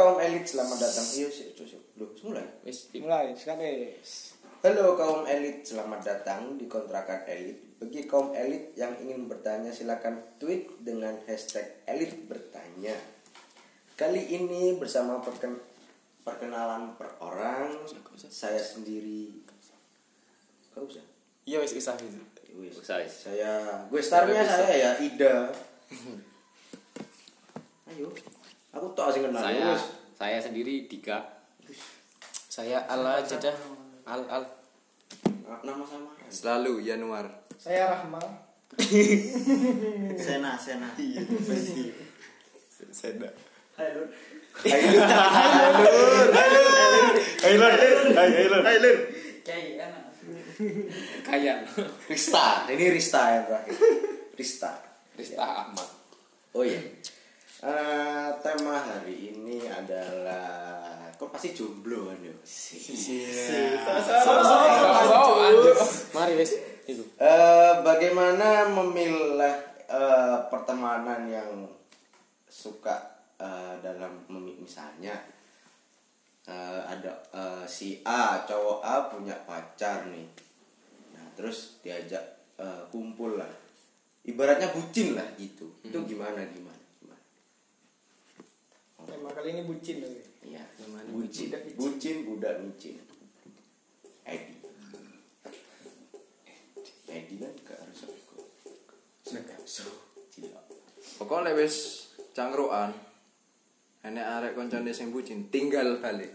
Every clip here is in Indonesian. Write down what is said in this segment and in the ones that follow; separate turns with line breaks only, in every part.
Kaum elit selamat datang. Iya sih, cus. Loh, mulai.
Wis
Mulai, sekarang.
Halo kaum elit, selamat datang di kontrakan elit. Bagi kaum elit yang ingin bertanya silakan tweet dengan hashtag elit bertanya. Kali ini bersama perken- perkenalan per orang, saya sendiri. Kau usah.
Iya wis usah wis.
Wis.
Usah, wis.
Saya, gue starnya saya ya Ida. Ayo, aku tak asing kenal.
saya saya sendiri Dika
Saya Ala aja dah. Al Al.
Nama samaran.
Selalu Januar.
Saya Rahma.
Sena, Sena.
Seda.
Halo.
Ayo
Kayak enak.
Kayan
Rista, ini Rista yang terakhir. Rista.
Rista Ahmad
Oh iya. Eh, tema hari ini adalah kok pasti jomblo kan ya?
Mari wis. Itu.
Eh, bagaimana memilah eh, pertemanan yang suka eh, dalam misalnya eh, ada eh, si A cowok A punya pacar nih nah terus diajak eh, kumpul lah ibaratnya bucin lah gitu itu gimana gimana gimana
Tema kali ini bucin loh.
Iya,
Gimana?
bucin,
Budak micin.
bucin, budak micin. Edi. Edi kan gak harus aku. Sudah, so.
Pokoknya wis cangkruan. Enek arek koncone sing bucin, tinggal balik.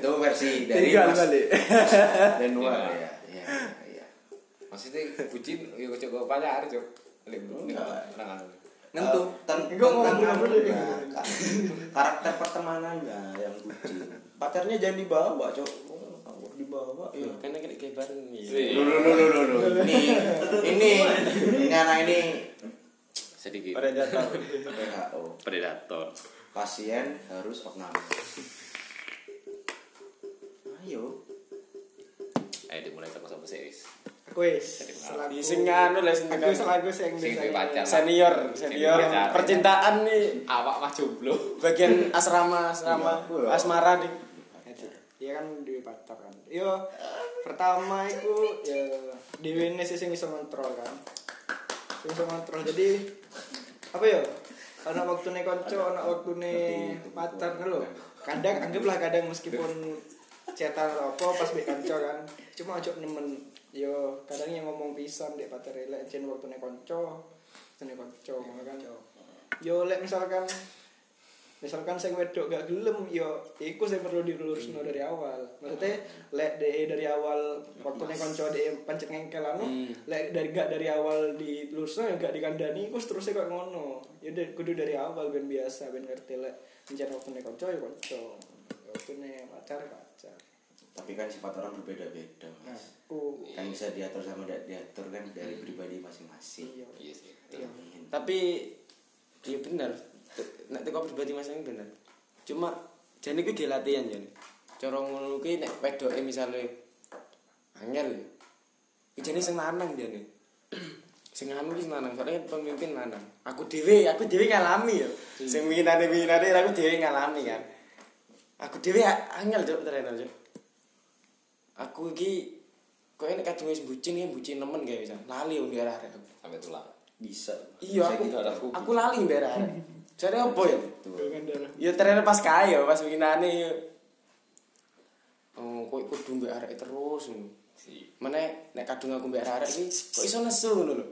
Itu versi dari
Tinggal
Mas
balik.
Iya.
ya. Iya, iya.
maksudnya bucin ya kocok pacar cok Lek,
Enggak.
Nah,
Ngentu.
Ten-
Gua mau dulu.
ka- karakter pertemanannya yang bucin. Pacarnya jangan dibawa, Cok. Oh, dibawa ya.
Kan kena kayak bareng nih.
Loh, loh, loh, loh, loh, loh. Ini ini ini anak ini
sedikit
datang.
WHO.
predator
pasien harus opname. Ayo.
ayo dimulai toko sama series
Wis. Sing anu lah sing
Aku selaku sing
pacar.
senior, senior percintaan nih
awak mah jomblo
bagian asrama asrama
Iya.
asmara nih.
Iya kan di pacar kan. Yo pertama iku ya dhewe sing iso ngontrol kan. Sing iso ngontrol. Jadi apa yo? Ana waktune kanca, ana waktune pacar lho. Kadang anggaplah kadang meskipun cetan apa pas mbek kanca kan. Cuma ojo nemen yo kadang yang ngomong pisan dek pacar elek jen waktune kanca. Waktune kanca ngono kan. Yo lek misalkan misalkan saya wedok gak gelem yo iku saya perlu dilurusno dari awal. Maksudnya lek de dari awal waktu nih konco de pancet ngengkel anu lek dari gak dari awal dilurusno ya gak dikandani iku seterusnya kok ngono. Ya udah kudu dari awal ben biasa ben ngerti lek mencari waktu nih konco ya konco. Waktu nih pacar pacar
Tapi kan sifat orang berbeda-beda,
nah
Mas.
aku
Kan bisa diatur sama tidak diatur kan dari pribadi masing-masing.
iya
iya sih
iya
Tapi iya bener. Nek teko pribadi masing bener. Cuma jane kuwi di latihan jane. Cara ngono kuwi nek wedoke misale angel. Iki jane sing lanang jane. sing anu lanang, soalnya pemimpin lanang. Aku dhewe, aku dhewe ngalami ya. Sing winginane-winginane aku dhewe ngalami kan. Aku dhewe angel tenan cuk. Aku iki kok nek kadung wis bucin ya bucin nemen kae bisa. Lali wong daerah aku.
sampai tulang
Bisa.
Iya,
Bisa
aku,
gitu.
aku lali daerah. Jadi apa ya? Ya ternyata pas kaya, pas winginane ya. Oh, kok kudu mbek arek terus ngono. Mana nek kadung aku mbek arek iki kok iso nesu ngono lho.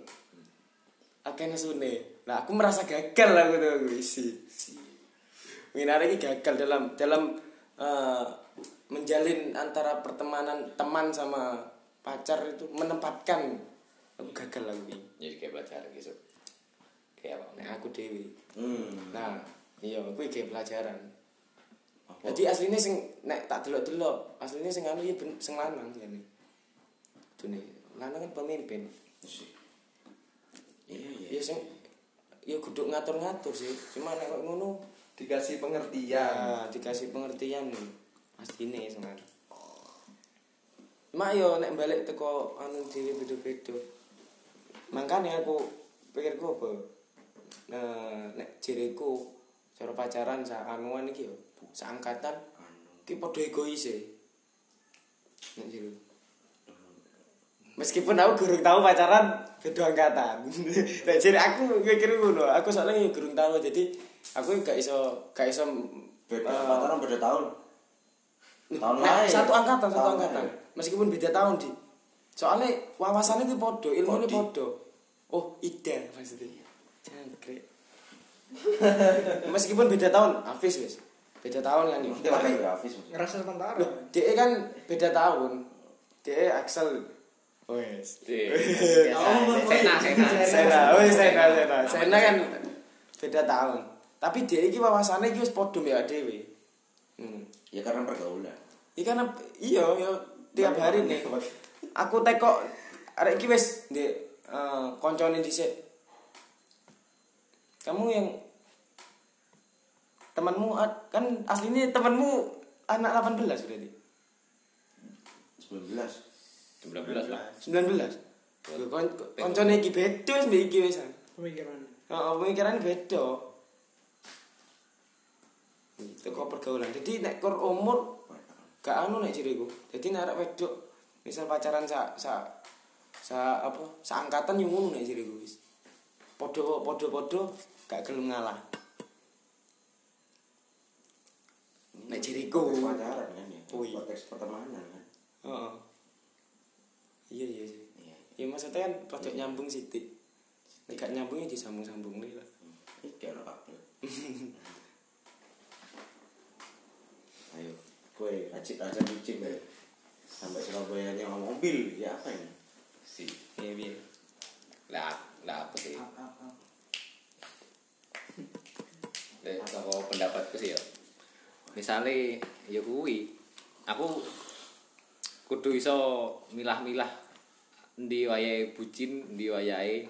Akeh nesune. Nah, aku merasa gagal aku tuh aku isi. Winginane iki gagal dalam dalam eh, menjalin antara pertemanan teman sama pacar itu menempatkan aku gagal aku iki.
jadi kayak pelajaran gitu kayak apa
Nek aku dewi.
Hmm.
Nah, iya kuwi kayak pelajaran.
Apa?
Jadi aslinya sing nek tak delok-delok, aslinya sing anu ya sing lanang jane. Dene, lanang kan pemimpin.
Iya, iya.
Ya sing ya kudu ngatur-ngatur sih. Cuma nek kok ngono
Dikasih pengertian.
ya dikasih pengertian nih. Pastine anu. Mak yo nek balik teko anu dhewe beda-beda. Makanya aku pikirku apa? Nah, nek jeriku cara pacaran sak anuan iki yo seangkatan ki padha egois e nek jero meskipun aku gurung tahu pacaran beda angkatan nek jero aku mikir ngono aku soalnya gurung tahu jadi aku gak iso gak iso
beda
eh,
pacaran beda tahun tahun
Nek
lain.
Satu angkatan satu
Tahun
angkatan.
lain.
meskipun beda tahun di. Soalnya wawasannya itu podo ilmu ini
Kodi.
podo oh ida maksudnya. Jangkrik. Meskipun beda tahun Hafiz wis. Beda tahun kan ya
grafis maksudnya.
ngerasa sementara
loh dia kan beda tahun. Dia Axel. Wes.
Sena, Sena.
Sena. Wes Sena Sena. Sena. Kan beda tahun. Tapi dia ini wawasannya itu podo ya dewi hmm.
Ya karena pergaulan
Iya karena iya yo tiap hari nih. Aku tekok arek iki wis ndek eh koncone dhisik. Kamu yang temanmu ad- kan aslinya temanmu anak 18 berarti.
19
19 lah.
19. Yo kon koncone iki beda wis mbek iki wis.
pemikiran
Heeh, pemikiran beda. Itu kok pergaulan. Jadi nek kur umur gak anu nek ciriku. Jadi nek arek wedok misal pacaran sa sa sa apa? Seangkatan yo ngono nek ciriku wis. Padha padha padha gak gelem ngalah. Nek ciriku.
Pacaran kan ya
Oh, iya.
konteks pertemanan kan
Heeh. Iya iya sih.
iya
Ya maksudnya kan rada nyambung sithik. Nek gak nyambung ya disambung-sambung lah.
iki kabel kue racik aja bucin deh sampai Surabaya ngomong mobil ya apa ini
Si.
Iya.
Lah, lah apa sih? Lek saka pendapatku sih ya. Misale ya kuwi aku kudu iso milah-milah ndi wayahe bucin, ndi wayahe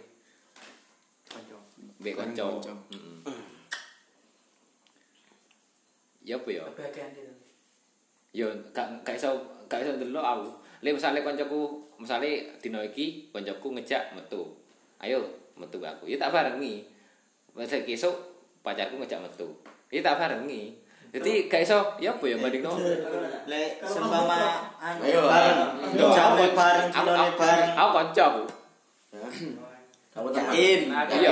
mbek kanca.
Kanca.
Heeh. Ya apa ya?
Kebahagiaan itu.
Yo gak gak iso gak iso ndelok aku. Lek misale kancaku, misale dina iki kancaku ngejak metu. Ayo metu aku. Ya tak barengi. Masa esuk pacarku ngejak metu. Ya tak barengi. Jadi gak iso ya apa ya bandingno.
Lek sembama anu
Ayo,
bareng. Jamu bareng,
aku,
bareng.
aku kanca aku.
kamu teman
Yakin.
Iya,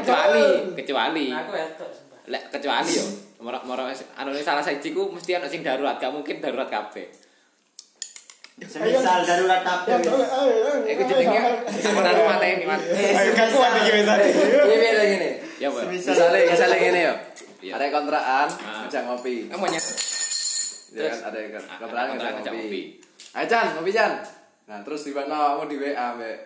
kecuali kecuali
ya sumpah.
lek kecuali yo moro-moro anu salah siji ku mesti ana sing darurat, gak mungkin darurat kabeh.
Semisal darurat kabeh.
Iku jenenge ora mateni mat.
Ayo gak kuat iki wis.
Ini beda gini.
Ya apa?
Misalnya, misalnya gini ya.
Iya.
Ada kontrakan,
Ah.
ngajak ngopi.
Kamu nya
Ya kan ada
Ah,
kontrakan ngajak
ngajak
ngopi. Ayo Chan, ngopi Chan. Nah, terus tiba-tiba kamu di WA mbek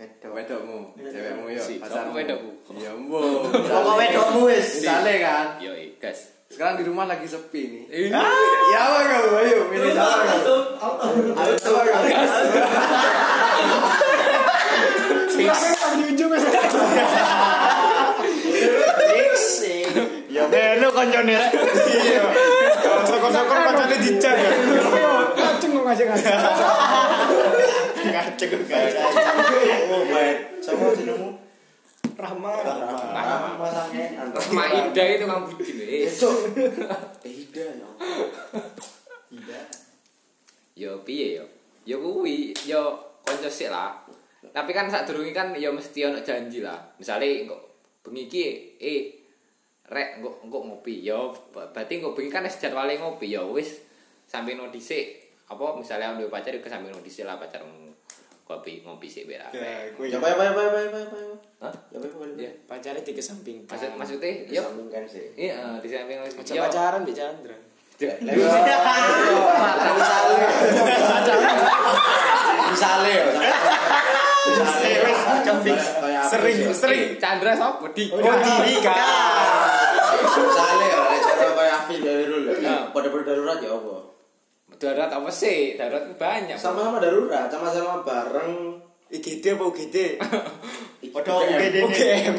Wedok.
wedokmu, cewekmu yo,
Si,
pacarmu.
wedokku?
Ya mbok.
Pokok wedokmu wis.
Misalnya kan,
Yo, gas.
sekarang di rumah lagi sepi nih. Ya apa kamu? Ayo, milih siapa kamu? Ayo, siapa kamu?
di ujung wis
Ya melu koncone rek.
Iya. Sokor-sokor pacarnya dijak ya.
kacung kok ngasih
oh baik sama jenengmu
Rahma
Rahma sangean
Maida itu kan bucin eh.
Eh, Ida ya.
Yo piye yo? Yo kuwi yo kanca sik lah. Tapi kan sak durunge kan yo mesti ono janji lah. Misale kok bengi iki eh rek engko engko ngopi yo berarti engko bengi kan wis jadwale ngopi yo wis sampe no dhisik apa misalnya duwe pacar sampe no dhisik lah pacarmu kopi ngopi sik berak.
Ya,
Ya apa apa apa apa apa apa.
Hah?
Ya apa apa.
Iya.
Pacarnya dikesampingkan.
Maksud maksudnya yo
Disambungkan sih.
iya di samping
Aja pacaran Mbak Chandra.
Misalnya ya.
Sering sering.
Chandra sapa di?
Oh diri kan.
Misalnya ya, ada cara kayak Afif dari dulu. Pada berdarurat ya apa?
Darurat apa sih? Darurat banyak.
Sama-sama darurat, sama-sama bareng.
IGD apa UGD?
Padha
UGD. UGM.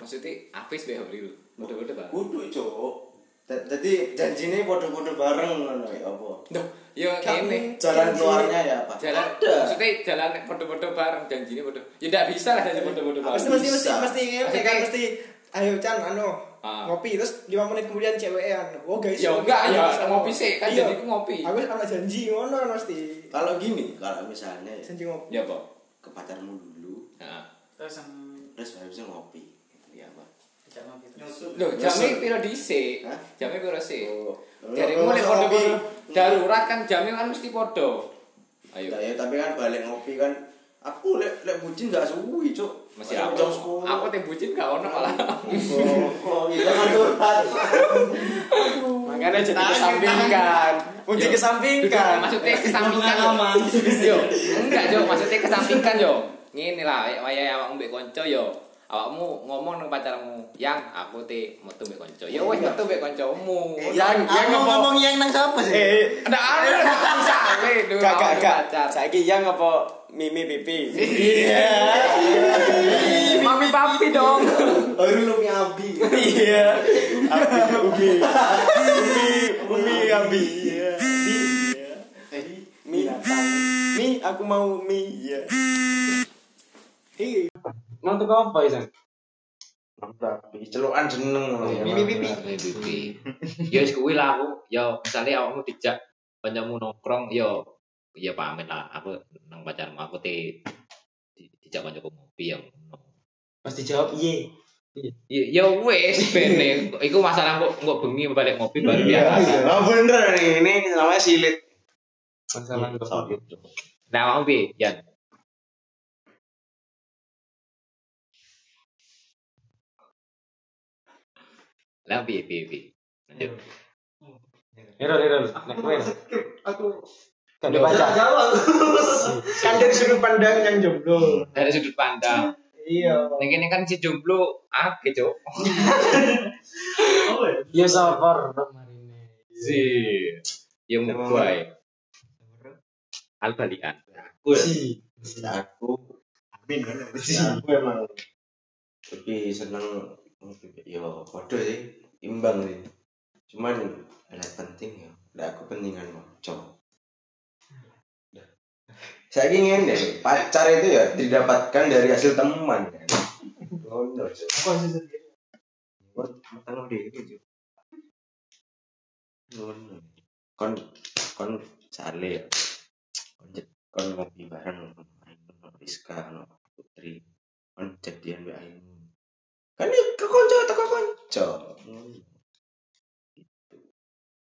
Maksudnya apis be lu. Udah-udah Pak.
Kudu, Cuk. Da- Jadi janjine padha-padha bareng ngono ya apa?
Duh, yo kene.
Jalan keluarnya ya apa?
Jalan
Ada.
maksudnya jalan foto-foto bareng janjinya foto. Ya enggak bisa lah janji foto-foto bareng.
Mesti mesti mesti mesti kan mesti
ayo Chan anu
Ah.
ngopi terus 5 menit kemudian cewekan oh guys
Ya enggak, ya, ngopi sih, kan
Iya.
jadi aku ngopi.
aku anak janji ngono kan pasti
Kalau gini, kalau misalnya ya,
janji ngopi
Ya, Pak.
ke pacarmu dulu,
Nah.
terus yang
terus habisnya ngopi. Ya, Pak.
terus
Nyusup.
Loh, jamnya piro dhisik? Jamnya piro sih? Dari
Oh,
mulai podo-podo darurat kan jamnya kan mesti podo. Ayo.
Ya, ya, tapi kan balik ngopi kan aku lek lek bucin gak suwi, Cuk.
Masih aku.
jam 10.
Aku teh bucin gak ono malah.
Oh, oh, iya kan curhat.
Makanya jadi kesampingkan.
Yo.
kesampingkan.
Maksudnya kesampingkan yo. Enggak yo, maksudnya kesampingkan yo. Ngene lah, wayahe awakmu mbek kanca yo. Awakmu ngomong nang pacarmu, "Yang aku te metu mbek kanca." Ya wis metu mbek kancamu.
Yang yang apa?
ngomong yang nang siapa sih?
Eh,
Ndak ada dulu
gak gak gak. Saiki yang apa mimi pipi?
Iya. Mami papi dong.
Baru lu miabi.
Iya. Abi, umi. Umi, umi abi. Iya. Mi, mi, aku mau mi. Iya.
Hei,
tuh apa Isan?
Mantap. Celukan jeneng
pipi.
Mimi pipi. Ya wis kuwi lah aku. Ya misale awakmu dijak kancamu nongkrong ya ya pamit lah aku nang pacarmu aku di- dijak kancaku ngopi ya.
Pas dijawab iya.
Ya ya wis bene. Iku masalah kok kok bengi balik ngopi baru
Iya,
biasa.
Oh bener ini namanya silit.
Masalah
Sorry.
Nah, mau bi, Yan. Lah bi bi bi. Lanjut.
Ero, ero. Nek kowe.
Aku
Kan dibaca.
jawab. kan dari sudut pandang yang jomblo.
Dari sudut pandang.
Iya.
Ning kene kan si jomblo akeh, Cuk.
Oh,
Ya
ya.
sabar marine.
Si. Yang mubai. Al balian.
Aku ya.
Si.
Aku
Amin.
aku emang lebih seneng yo podo sih imbang sih cuman ada penting ya ada aku pentingan moco saya ingin deh pacar itu ya didapatkan dari hasil teman kan kon kon sale ya. Kon kon ngopi bareng no Rizka no Putri. Kon jadian Ainu kan ya ke konco teko konco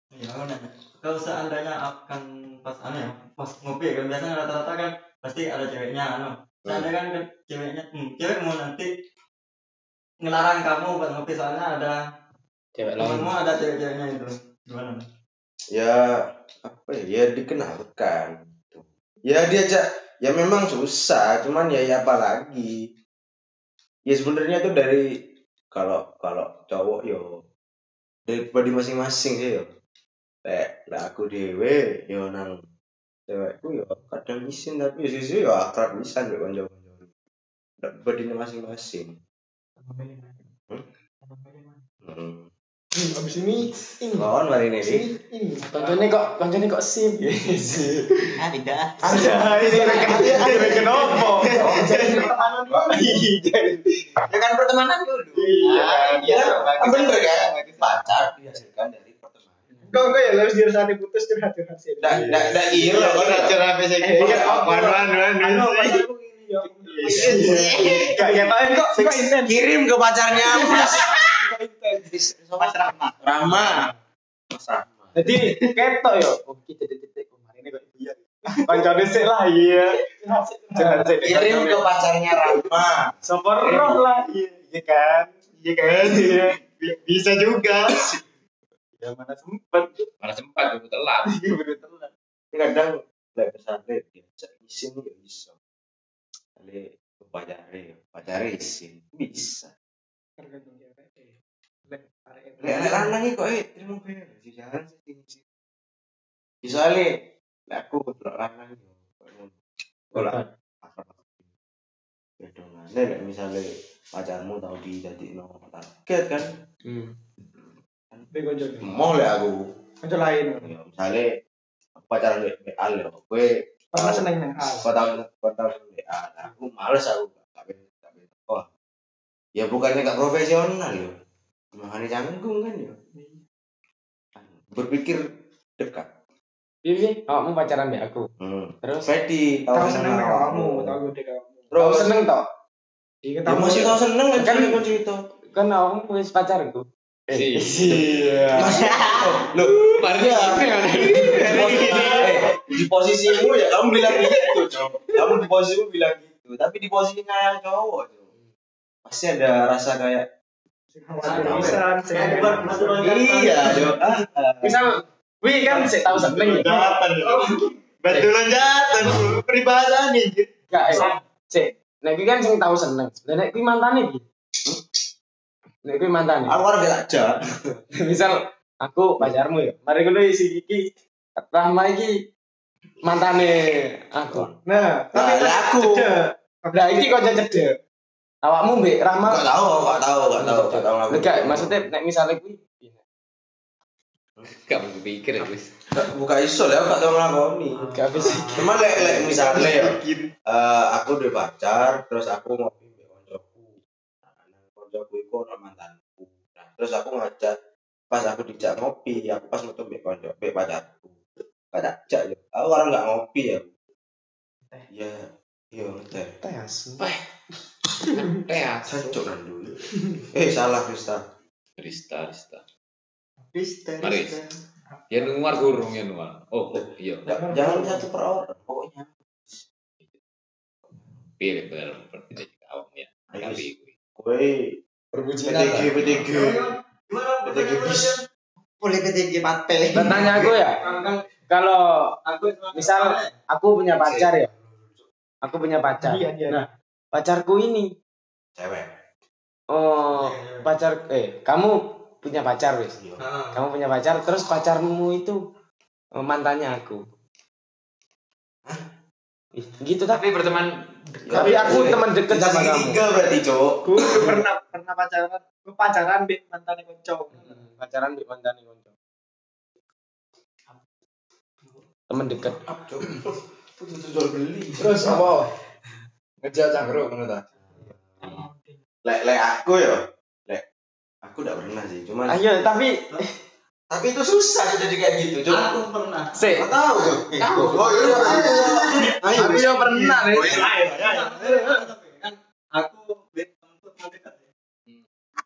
Ya, nah, kalau seandainya akan pas anu ya, pas ngopi kan biasanya rata-rata kan pasti ada ceweknya anu. Seandainya kan ke- ceweknya, hmm, cewek mau nanti ngelarang kamu buat ngopi soalnya ada
Cewek
temenmu ada cewek-ceweknya itu. Gimana?
ya apa ya ya dikenalkan ya diajak ya memang susah cuman ya ya apa lagi ya sebenarnya tuh dari kalau kalau cowok yo dari pribadi masing-masing sih yo Lek, lah aku dewe yo nang cewekku yo kadang isin tapi yo sisi yo akrab bisa mbek kanca-kanca masing-masing hmm.
abis ini ini
Kawan mari ini nih.
ini
Kancane kok kancane kok sim.
Ah, tidak.
Ada ini ada kenapa?
Ya kan pertemanan dulu.
Ah, iya, bener kan? Pacar dihasilkan dari
kok kok ya harus dirasani putus curhat curhat sih
Nggak, nggak, nggak iya loh, kan acara apa sih? Wan, wan, wan,
anu pacarku ini ya
Gak ketok kok kok intens.
Kirim ke pacarnya, Mas.
kok intens
Mas Rahmat.
Rama. Mas Rama.
Jadi ketok yo. Oh kita titik kemarin ini kok iya. Kancane sik lah iya. Jangan sik.
Kirim ke pacarnya Rama.
Sopor roh lah iya iya kan. Iya kan. Iya. Bi- Bisa juga. Ya mana sempet.
Malah sempat aku telat.
Iya bener telat.
Kadang nggak ke sana diajak isin nggak bisa. Kali ke pacare, pacare isin bisa.
tergantung lek
lanang iki kok eh terima sih jangan sih sih. Soalnya lek aku delok lanang yo. Ora Beda mana lek misalnya pacarmu tau di jadi no target kan
Hmm.
Bego jodoh
mau lek aku.
Kanca lain.
Ya misalnya aku pacaran lek BA lek kowe
pernah seneng nang hal
kau tahu kau tahu BA nah, aku males aku gak pengen oh ya bukannya gak profesional yo makanya canggung kan yo berpikir dekat.
Ini kamu pacaran mbak aku.
hmm.
Terus?
Fedi
Tahu seneng nih kamu, tahu gede kamu.
kamu.
Terus?
Seneng toh?
Iya,
ya masih tau seneng
kan
Kan- cerita.
Kan kamu wis pacarku.
Iya.
Iya.
Loh,
Mari
eh, di posisimu ya kamu bilang gitu, Cok. Kamu di posisimu bilang gitu, tapi di posisinya yang cowok, Cok. Pasti ada rasa kayak
Bisa,
iya, Cok. Ah, ah.
Misal, wih kan saya tahu seneng ya.
Loncatan ya. Batu loncatan peribahasa nih.
Gak, eh, cek. Nek kan sing tahu seneng. Lah nek kuwi mantane iki. Nek kuwi mantane.
Aku orang gak aja.
Misal aku pacarmu ya. Mari ngono si iki Rahma iki mantane aku.
Nah,
Nah,
tapi
lah aku.
Lah iki kok cedek. Awakmu mbek Rahma
Gak tahu, gak tahu, gak tahu, gak tahu.
Lah, gak, maksudnya nek misalnya kuwi
Gak mau pikir ya wis.
Buka iso ya, aku gak tahu ngelakoni.
gak bisa.
Cuman lek lek misalnya ya, eh, aku udah pacar, terus aku koncoku. Koncoku iku ono mantanku. Nah, terus aku ngajak pas aku dijak ngopi, aku pas metu mbek konco, mbek pacarku. Gak ajak yo. Aku orang gak ngopi ya. Ya, yo teh.
Teh asu.
Tea.
Cancuk kan dulu. Eh, salah Krista.
Rista, Rista.
Pista,
Mari.
pista.
Ya nuar gurung ya nuar. Oh, oh iya.
Nggak- Jangan satu per orang, pokoknya.
Pilih bener bener awam ya. Kali kuwi.
Kowe PTG PTG. PTG bis.
Boleh PTG pate.
Tanya aku ya. Kalau
Aku
misal aku punya pacar ya. Aku punya pacar.
Iya, iya.
Nah, pacarku ini
Cewek.
oh pacar eh kamu punya pacar wis.
Nah,
Kamu punya pacar terus pacarmu itu eh, mantannya aku. Gitu tapi
Tapi berteman
tapi aku teman deket
Kita
sama kamu.
segitiga berarti, Cok.
Gue pernah pernah pacaran, gue pacaran be mantan konco.
Hmm, pacaran di mantan konco. Teman deket.
Cok. Itu jual beli.
Terus apa? Ngejak cangkruk ta.
Lek lek aku ya. Lek aku enggak pernah sih, cuman
Ayo tapi
tapi itu susah jadi kayak gitu, Cok.
Aku pernah.
sih
Enggak tahu.
Tahu.
Oh iya. Ayo.
Aku yang pernah nih.
Kan aku bed untuk mau dekat.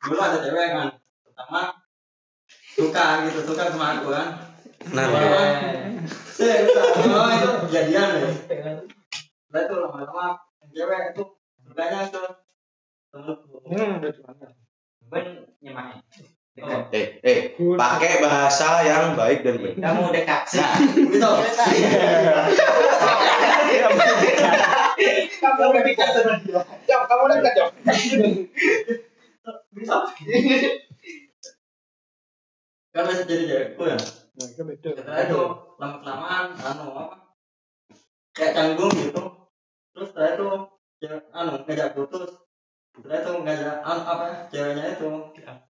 Dulu ada cewek kan. Pertama suka gitu, suka sama aku kan.
Nah,
Saya oh itu kejadian deh. Nah itu lama-lama cewek itu sukanya ke temenku.
Hmm, udah gimana?
Ben nyemain. Dekat.
eh eh pakai bahasa yang baik dan benar.
Kamu dekat. Nah, gitu.
Kamu udah dekat sama dia. Jom, kamu udah dekat, Jom.
Bisa. Kan masih jadi cewekku ya.
Nah, itu beda.
Setelah itu lama kelamaan anu apa? Kayak canggung gitu. Terus setelah itu ya, anu ngajak putus. Setelah itu ngajak anu apa ceweknya itu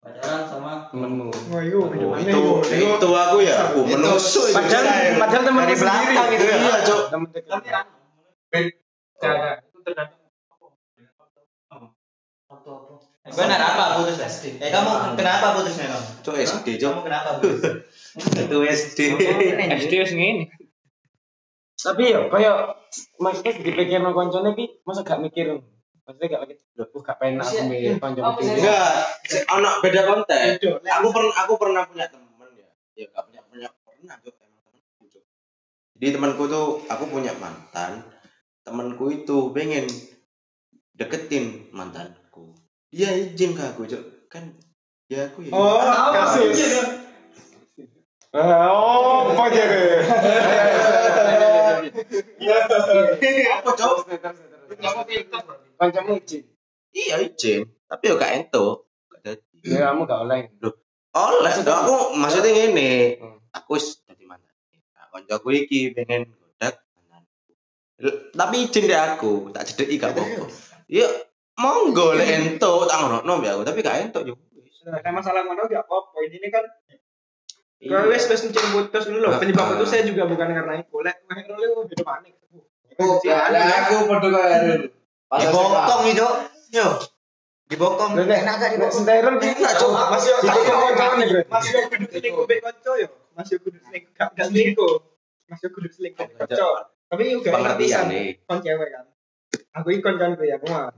pacaran sama
Temenmu.
Wah, itu
Oh,
gimana
itu itu aku ya, aku menusuk itu.
Padahal padahal temen
dari belakang itu ya. Iya, Cok.
Temen
cara itu tergantung
waktu apa? Benar apa putus SD? Eh kamu kenapa putusnya kamu?
Cok SD, Cok.
Kamu kenapa putus?
Itu SD.
SD wis ngene.
Tapi yo koyo maksudnya dipikir nang koncone masa gak mikir. Maksudnya gak lho aku gak pengen aku mbek kanca
Enggak, si- anak beda konteks. Aku pernah aku pernah punya teman ya. Ya gak punya punya pernah Cok. Jadi temanku tuh aku punya mantan. Temanku itu pengen deketin mantanku. Dia izin ke aku, Cok. Kan ya aku ya.
Oh, kasus.
Oh, apa jadi?
Apa, Cok?
Kancamu izin.
Iya izin, tapi yo gak entuk. Gak dadi.
Ya kamu gak oleh.
Oleh,
Maksudnya-
aku maksudnya ngene.
Hmm.
Aku wis dadi mantan. Nah, koncoku iki pengen godak mantanku. Tapi izin deh aku, tak cedeki gak apa-apa. Ya monggo lek entuk tak ngono mbek aku, tapi gak entuk yo. wis.
Nah, masalah ngono gak apa-apa. Ini kan
Iya.
Kalau wes wes mencari putus dulu loh.
Ah,
Penyebab
ah.
putus saya juga bukan karena itu. Lek lek lu beda panik.
Ya, aku padha karo
potong itu. Yo.
Dibokong.
Enak gak di Steril ki?
Enak, Cuk.
Masih
Bro.
Masih kudu selingkuh mbek kanca yo. Masih kudu selingkuh gak gak selingkuh. Masih kudu selingkuh kanca. Tapi yo gak ngerti
nih.
kon cewek kan. Aku iki kon kan ya Nuar.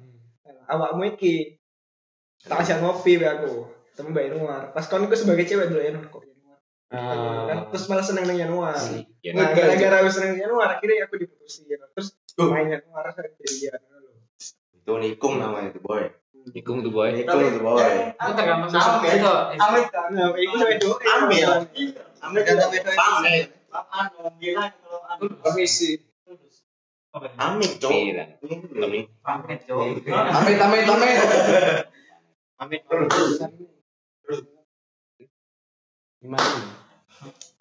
Awakmu iki tak ajak ngopi be aku. Temu Mbak Nuar. Pas kon iku sebagai cewek dulu ya kok ya. Kan terus malah seneng nang Januar.
Ya,
Nah, gara-gara aku seneng Januar akhirnya aku diputusin. Terus main Januar jadian dulu.
Itu nikung namanya itu boy.
Ikung tuh boy.
Nikung itu boy.
Itu tergantung sosok itu.
Amit iku sampe do.
Ambil. Ambil kata beda
Pamit.
Apaan dong? Gila kalau anu.
Komisi.
Amit, Cuk.
Iya.
Pamit, Cok.
Amit amit amit.
Pamit.
Gimana?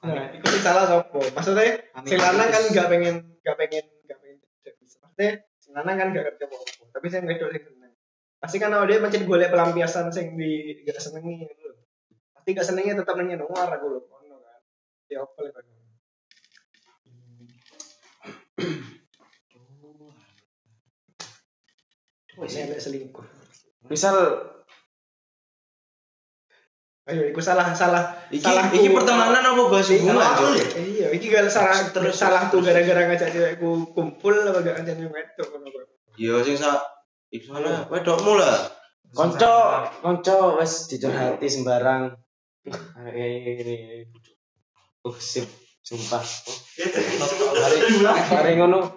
Nah, iku sing salah sopo? Maksudnya sing lanang kan gak pengen gak pengen gak pengen tidak bisa. Maksudnya sing lanang kan gak ngerti apa-apa. Tapi sing wedok sing seneng. Pasti kan dia macam golek pelampiasan sing di gak senengi gitu loh. Pasti gak senengnya tetap nanya Januar aku loh. Ono kan. Ya apa lagi. Wis selingkuh.
Misal
Ayo, iku salah salah
Iki
salah
iki pertemanan apa bahas hubungan, Cuk?
Iya, iki gak salah terus salah tuh gara-gara ngajak cewekku kumpul apa gak ngajak cewek wedok ngono kok.
Iya sing sa iku sana wedokmu lah.
konco konco wes dicurhati sembarang. Eh, Uh, sip, sumpah. Mari ngono.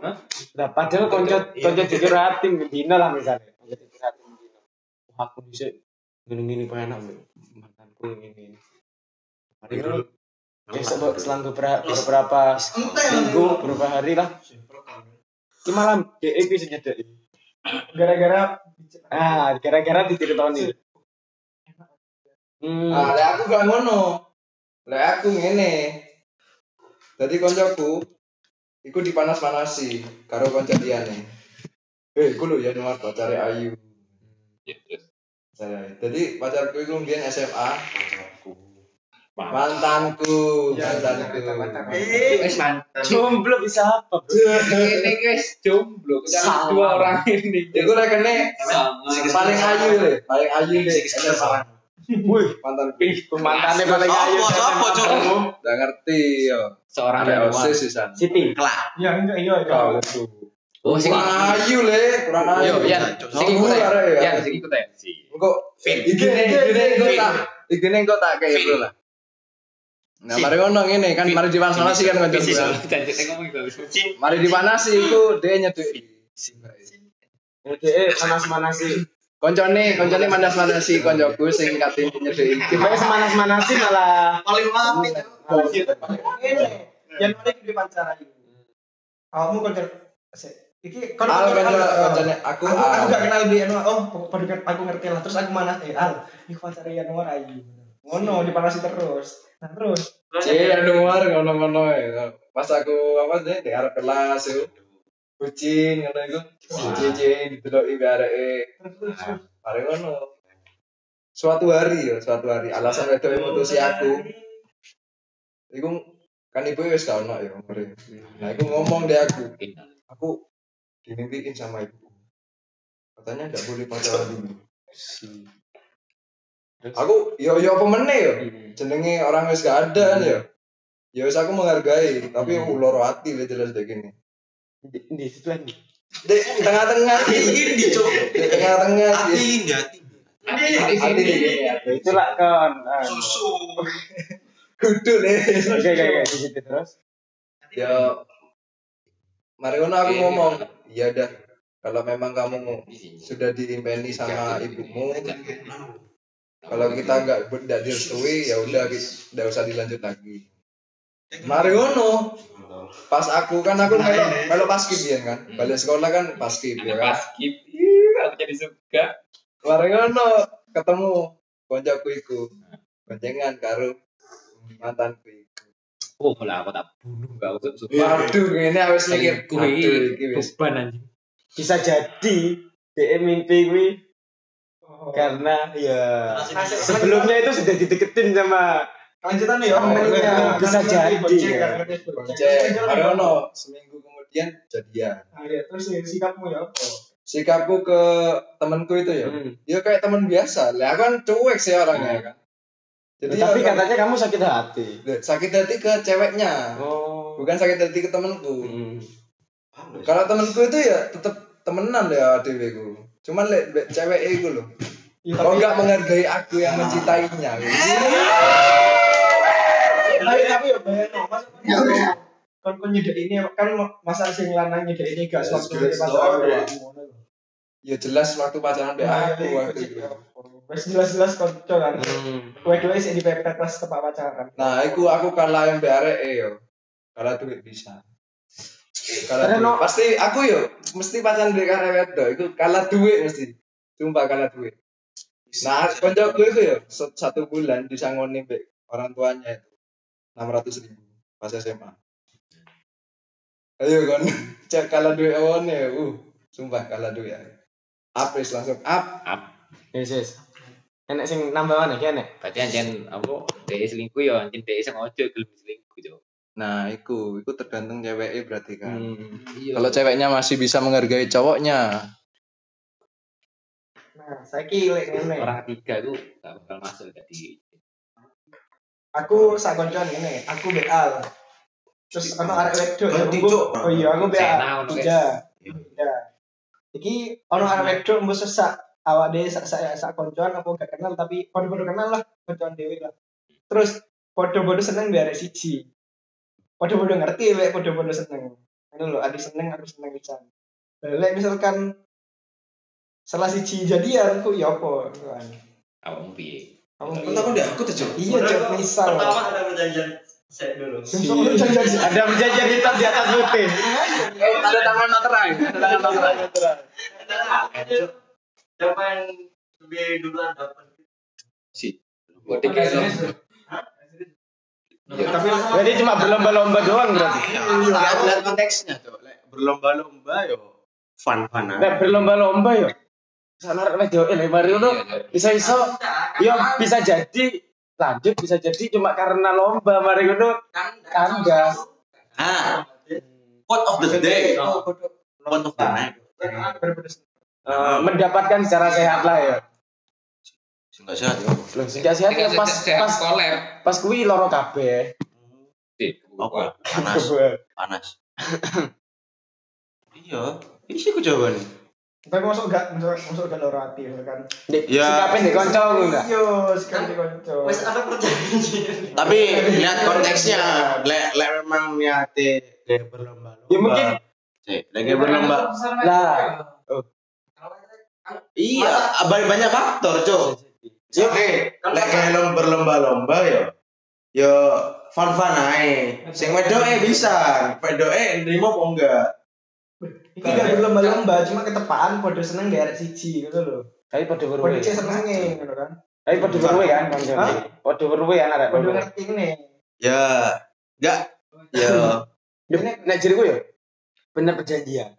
Lah padahal konco konco dicurhati dino lah misalnya. Konco dicurhati dino. Aku bisa gini-gini pengen mantanku ini. Mari ngono. Besok selang beberapa, beberapa minggu, beberapa hari lah. Ki malam DE bisa nyedek.
Gara-gara
Ah, gara-gara diceritain. Hmm.
Ah, lek aku gak ngono. Lek aku ngene. Dadi koncoku iku dipanas-panasi karo kanca liyane. Eh, iku lho ya nomor pacare Ayu. Saya. Jadi pacarku itu mbiyen SMA. Mantanku, mantanku.
Wes mantap.
Jomblo bisa apa? bro?
Ini guys jomblo. Dua orang ini.
Iku lek kene paling ayu le, paling ayu le. SMA.
Wih,
Mantanku.
mantannya paling ayu.
Sopo sopo, Cuk?
Udah ngerti yo.
Seorang yang
OSIS sisan.
Siti.
ya enggak iya iya.
Kau itu.
Oh, sing
Kurang ayu le, kurang ayu.
Yo, ya, sing ikut ya. Ya, sing ikut ya. Si.
Engko igene igene engko tak igene engko tak kayak bro lah. Nah, mari ngono ngene kan mari dipanasi kan kanca. Mari dipanasi iku dia nyeduk.
Eh, panas-manasi.
Koncone, koncone manas-manasi koncoku sing kate nyeduk.
Gimana semanas-manasi malah
Paling mati.
Ini Januari di pacar ayu. Kamu kan Iki kon
Al
Al-
koncone aku
aku aku
Al.
gak kenal bi Januar. Oh, pada kan aku ngerti lah. Terus aku mana eh Al, iki pacar Januar ayu. Ngono dipanasi terus. Nah, terus
Iya, luar ngono-ngono ya. Pas aku apa sih di arep kelas yo. Kucing ngono iku. Cici dideloki bareke. Mari ngono. Suatu hari ya, suatu hari alasan wedok mutusi aku. Iku kan ibu wis gak ono ya. Nah, iku ngomong deh aku. Aku dimimpiin sama ibu. Katanya enggak boleh pacaran dulu. Aku yo yo meneh yo. Jenenge orang wis gak ada kan yo. Ya wis aku menghargai, tapi ulur hati le jelas dek gini.
di di situ lagi.
Dek tengah-tengah
ini.
Di tengah-tengah
Hati ini, hati.
Hati ya.
Itulah kan.
Susu.
Kudu le.
Oke, oke, oke, di situ terus.
Ya mari aku ngomong, iya dah. Kalau memang kamu sudah diimpeni sama ibumu, kalau kita nggak tidak direstui, ya udah tidak usah dilanjut lagi. Mari ngono. Pas aku kan aku melo melo paskib ya kan. Balik sekolah kan paskib ya kan.
Pas skip. Ih, Aku jadi suka.
Mari ngono ketemu koncoku iku. Boncengan karo mantanku.
Oh, lah aku tak bunuh gak usah suka.
Waduh, ini wis mikir wis.
beban anjing.
Bisa jadi DM mimpi gue karena ya sebelumnya itu sudah dideketin sama
lanjutan ya.
Temennya. Bisa jadi, ya.
Ngono seminggu kemudian jadian.
Nah, ya, terus ya, sikapmu ya apa?
sikapku ke temanku itu ya
Hmm.
ya kayak teman biasa lah kan cuek sih orangnya kan jadi
Tapi
ya,
katanya kamu sakit hati.
sakit hati ke ceweknya
Oh.
bukan sakit hati ke temanku
Hmm.
kalau temanku itu ya tetap temenan ya adikku cuman lek lek cewek itu loh
Ya,
kok
tapi-
nggak menghargai aku yang mencintainya gitu.
tapi tapi ya bayang mas kon kon nyedek ini kan masa sing lanang nyedek ini gak waktu
Yes,
ini pacaran
yes.
ngono lho.
Ya jelas waktu pacaran be
Nah,
aku
iya,
waktu
iya.
itu
Wes jelas-jelas konco kan.
Hmm.
Kowe dhewe sik dipepet pas tepak pacaran.
nah aku aku kalah yang be arek yo. Kalah duit bisa. Kalah
Karena
duit.
no-
pasti aku yo mesti pacaran be arek wedok. Itu kalah duit mesti. Sumpah kalah duit. Nah koncoku itu yo satu bulan disangoni be orang tuanya itu. enam ratus ribu pas SMA ayo kon. Cek kalah duit awalnya uh sumpah kalah duit ya apes langsung up
Yes, yes. Enek sing nambah mana ki enek?
Berarti anjen apa dhek selingkuh ya anjen dhek sengaja gelem selingkuh yo.
Nah, itu, itu tergantung ceweknya berarti kan.
Hmm.
Kalau ceweknya masih bisa menghargai cowoknya,
Nah, saiki lek ngene.
Orang ketiga itu gak bakal masuk tadi.
Aku sak koncoan ngene, aku beal. Terus ono arek wedok.
Cuk.
Oh iya, aku
ono,
Tiga. Tiga. Iki ono arek wedok mbok sesak awak dhewe sak sak sak koncoan aku gak kenal tapi padha-padha kenal lah koncoan dhewe lah. Terus padha-padha seneng biar siji. Padha-padha ngerti lek padha-padha seneng. Ngono lho, adi seneng aku seneng pisan. Lek misalkan salah siji jadian ku ya apa? kan.
Awakmu piye?
Kamu
tahu deh, aku tuh.
Iya, Cok, misal.
Pertama ada perjanjian set dulu.
Ada perjanjian hitam di atas putih.
ada tangan materai, ada tangan materai.
Siapa yang lebih duluan dapat?
Kok tiga so?
tapi
Jadi cuma berlomba-lomba doang berarti.
Lihat lihat konteksnya tuh. Berlomba-lomba yo fun-fun
Nek berlomba-lomba yo. Sana arek wedok ele mari ngono iso-iso yo bisa jadi lanjut bisa jadi cuma karena lomba mari ngono kandas.
Ah. Quote of the day. Quote of the night.
Eh, mendapatkan secara sehat lah ya.
Enggak sehat yo.
Loh, sing gak sehat ya pas pas
collab.
pas kuwi loro kabeh.
Oke, panas, panas. Iya, ini sih aku jawabannya.
Tapi masuk gak masuk masuk gak loro ati kan
Ya.
sikape ndek kanca enggak?
iya sekali konco
Wes ada perjanjian.
Tapi lihat konteksnya, lek lek memang niatnya dia berlomba-lomba.
Ya mungkin-
Cek, lagi berlomba.
Lah,
Iya, banyak banyak faktor, Cok.
Iya.
Oke, lek kayak lom- berlomba-lomba yo. Yo fun-fun ae. Sing wedoke bisa, wedoke nrimo apa enggak?
Ini gak berlomba-lomba cuma ketepaan podo seneng gak arek siji gitu loh
tapi padha
podo
weruhe.
cek senenge gitu kan
Tapi padha weruhe kan.
Hah?
Padha weruhe kan arek.
podo ngerti ini
Ya, enggak. Yo
nek nek jariku yo bener perjanjian.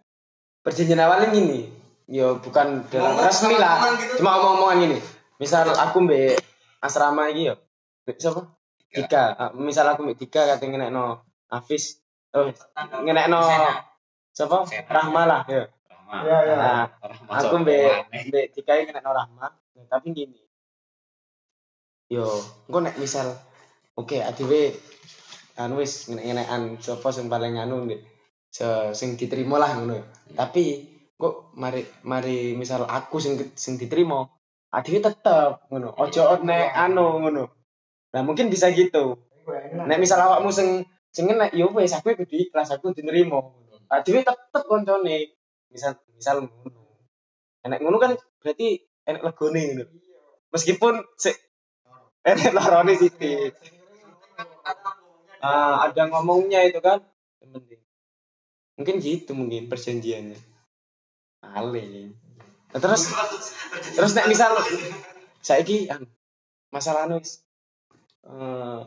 Perjanjian awalnya gini, yo bukan dalam resmi lah,
gitu.
cuma omong-omongan gini. Misal aku mbek asrama iki yo. Siapa? Tiga. Ah, Misal aku mbek tiga kate ngenekno Hafiz. Oh, ngenekno siapa? Rahma lah yo.
ya ya
Nah, aku mbek mbek tiga iki ngenekno Rahma. Nah, Tapi gini. Yo, engko nek misal oke adewe anu wis ngenek-ngenekan sapa sing paling anu nih se sing diterima lah ngono tapi kok mari mari misal aku sing sing diterima adewe tetep ngono. Ojo nek anu ngono. Nah mungkin bisa gitu. Nek misal awakmu sing sing enek yo wis aku kudu ikhlas aku diterima ngono adewe tetep koncone. Misal misal ngono. Enek ngono kan berarti enek legone ngono. Meskipun sik enek larone sithik. Ah, ada ngomongnya itu kan. Mungkin gitu mungkin perjanjiannya. Paling nah, terus terus nek misal saiki anu masalah anu wis eh,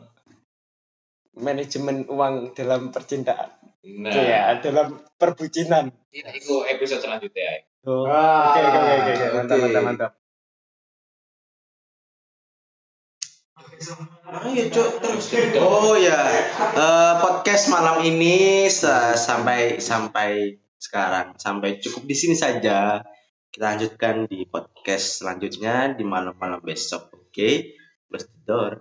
manajemen uang dalam percintaan
Nah,
ya dalam perbucinan
itu episode selanjutnya. ya.
oh,
Ah,
oke oke oke oke mantap
oke.
mantap mantap
Ayo cok terus. Oh ya, Eh, podcast malam ini sa- sampai sampai
sekarang sampai cukup di sini saja. Kita lanjutkan di podcast selanjutnya di malam-malam besok. Oke, close the door.